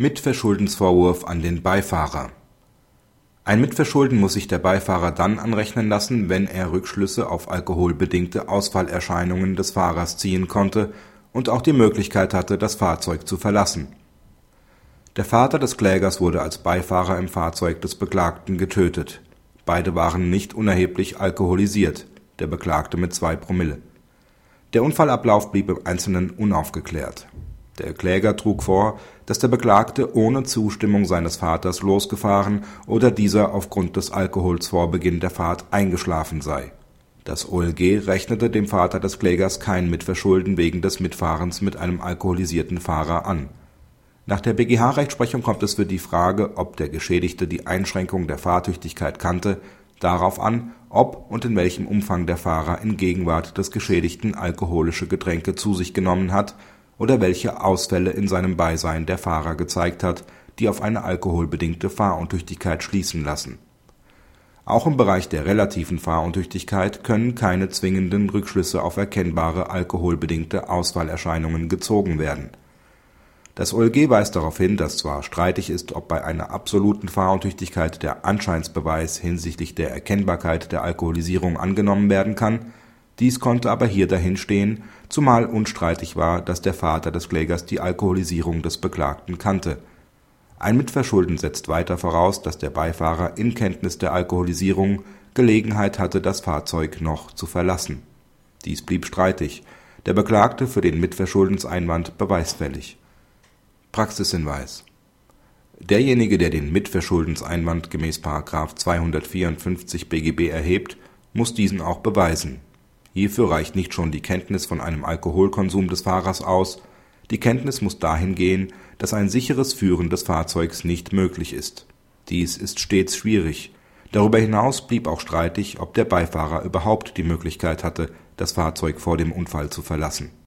Mitverschuldensvorwurf an den Beifahrer Ein Mitverschulden muss sich der Beifahrer dann anrechnen lassen, wenn er Rückschlüsse auf alkoholbedingte Ausfallerscheinungen des Fahrers ziehen konnte und auch die Möglichkeit hatte, das Fahrzeug zu verlassen. Der Vater des Klägers wurde als Beifahrer im Fahrzeug des Beklagten getötet. Beide waren nicht unerheblich alkoholisiert, der Beklagte mit zwei Promille. Der Unfallablauf blieb im Einzelnen unaufgeklärt der Kläger trug vor, dass der Beklagte ohne Zustimmung seines Vaters losgefahren oder dieser aufgrund des Alkohols vor Beginn der Fahrt eingeschlafen sei. Das OLG rechnete dem Vater des Klägers kein Mitverschulden wegen des Mitfahrens mit einem alkoholisierten Fahrer an. Nach der BGH-Rechtsprechung kommt es für die Frage, ob der Geschädigte die Einschränkung der Fahrtüchtigkeit kannte, darauf an, ob und in welchem Umfang der Fahrer in Gegenwart des Geschädigten alkoholische Getränke zu sich genommen hat oder welche Ausfälle in seinem Beisein der Fahrer gezeigt hat, die auf eine alkoholbedingte Fahruntüchtigkeit schließen lassen. Auch im Bereich der relativen Fahruntüchtigkeit können keine zwingenden Rückschlüsse auf erkennbare alkoholbedingte Ausfallerscheinungen gezogen werden. Das OLG weist darauf hin, dass zwar streitig ist, ob bei einer absoluten Fahruntüchtigkeit der Anscheinsbeweis hinsichtlich der Erkennbarkeit der Alkoholisierung angenommen werden kann dies konnte aber hier dahinstehen, zumal unstreitig war, dass der Vater des Klägers die Alkoholisierung des Beklagten kannte. Ein Mitverschulden setzt weiter voraus, dass der Beifahrer in Kenntnis der Alkoholisierung Gelegenheit hatte, das Fahrzeug noch zu verlassen. Dies blieb streitig, der Beklagte für den Mitverschuldenseinwand beweisfällig. Praxishinweis Derjenige, der den Mitverschuldenseinwand gemäß § 254 BGB erhebt, muss diesen auch beweisen Hierfür reicht nicht schon die Kenntnis von einem Alkoholkonsum des Fahrers aus, die Kenntnis muss dahin gehen, dass ein sicheres Führen des Fahrzeugs nicht möglich ist. Dies ist stets schwierig. Darüber hinaus blieb auch streitig, ob der Beifahrer überhaupt die Möglichkeit hatte, das Fahrzeug vor dem Unfall zu verlassen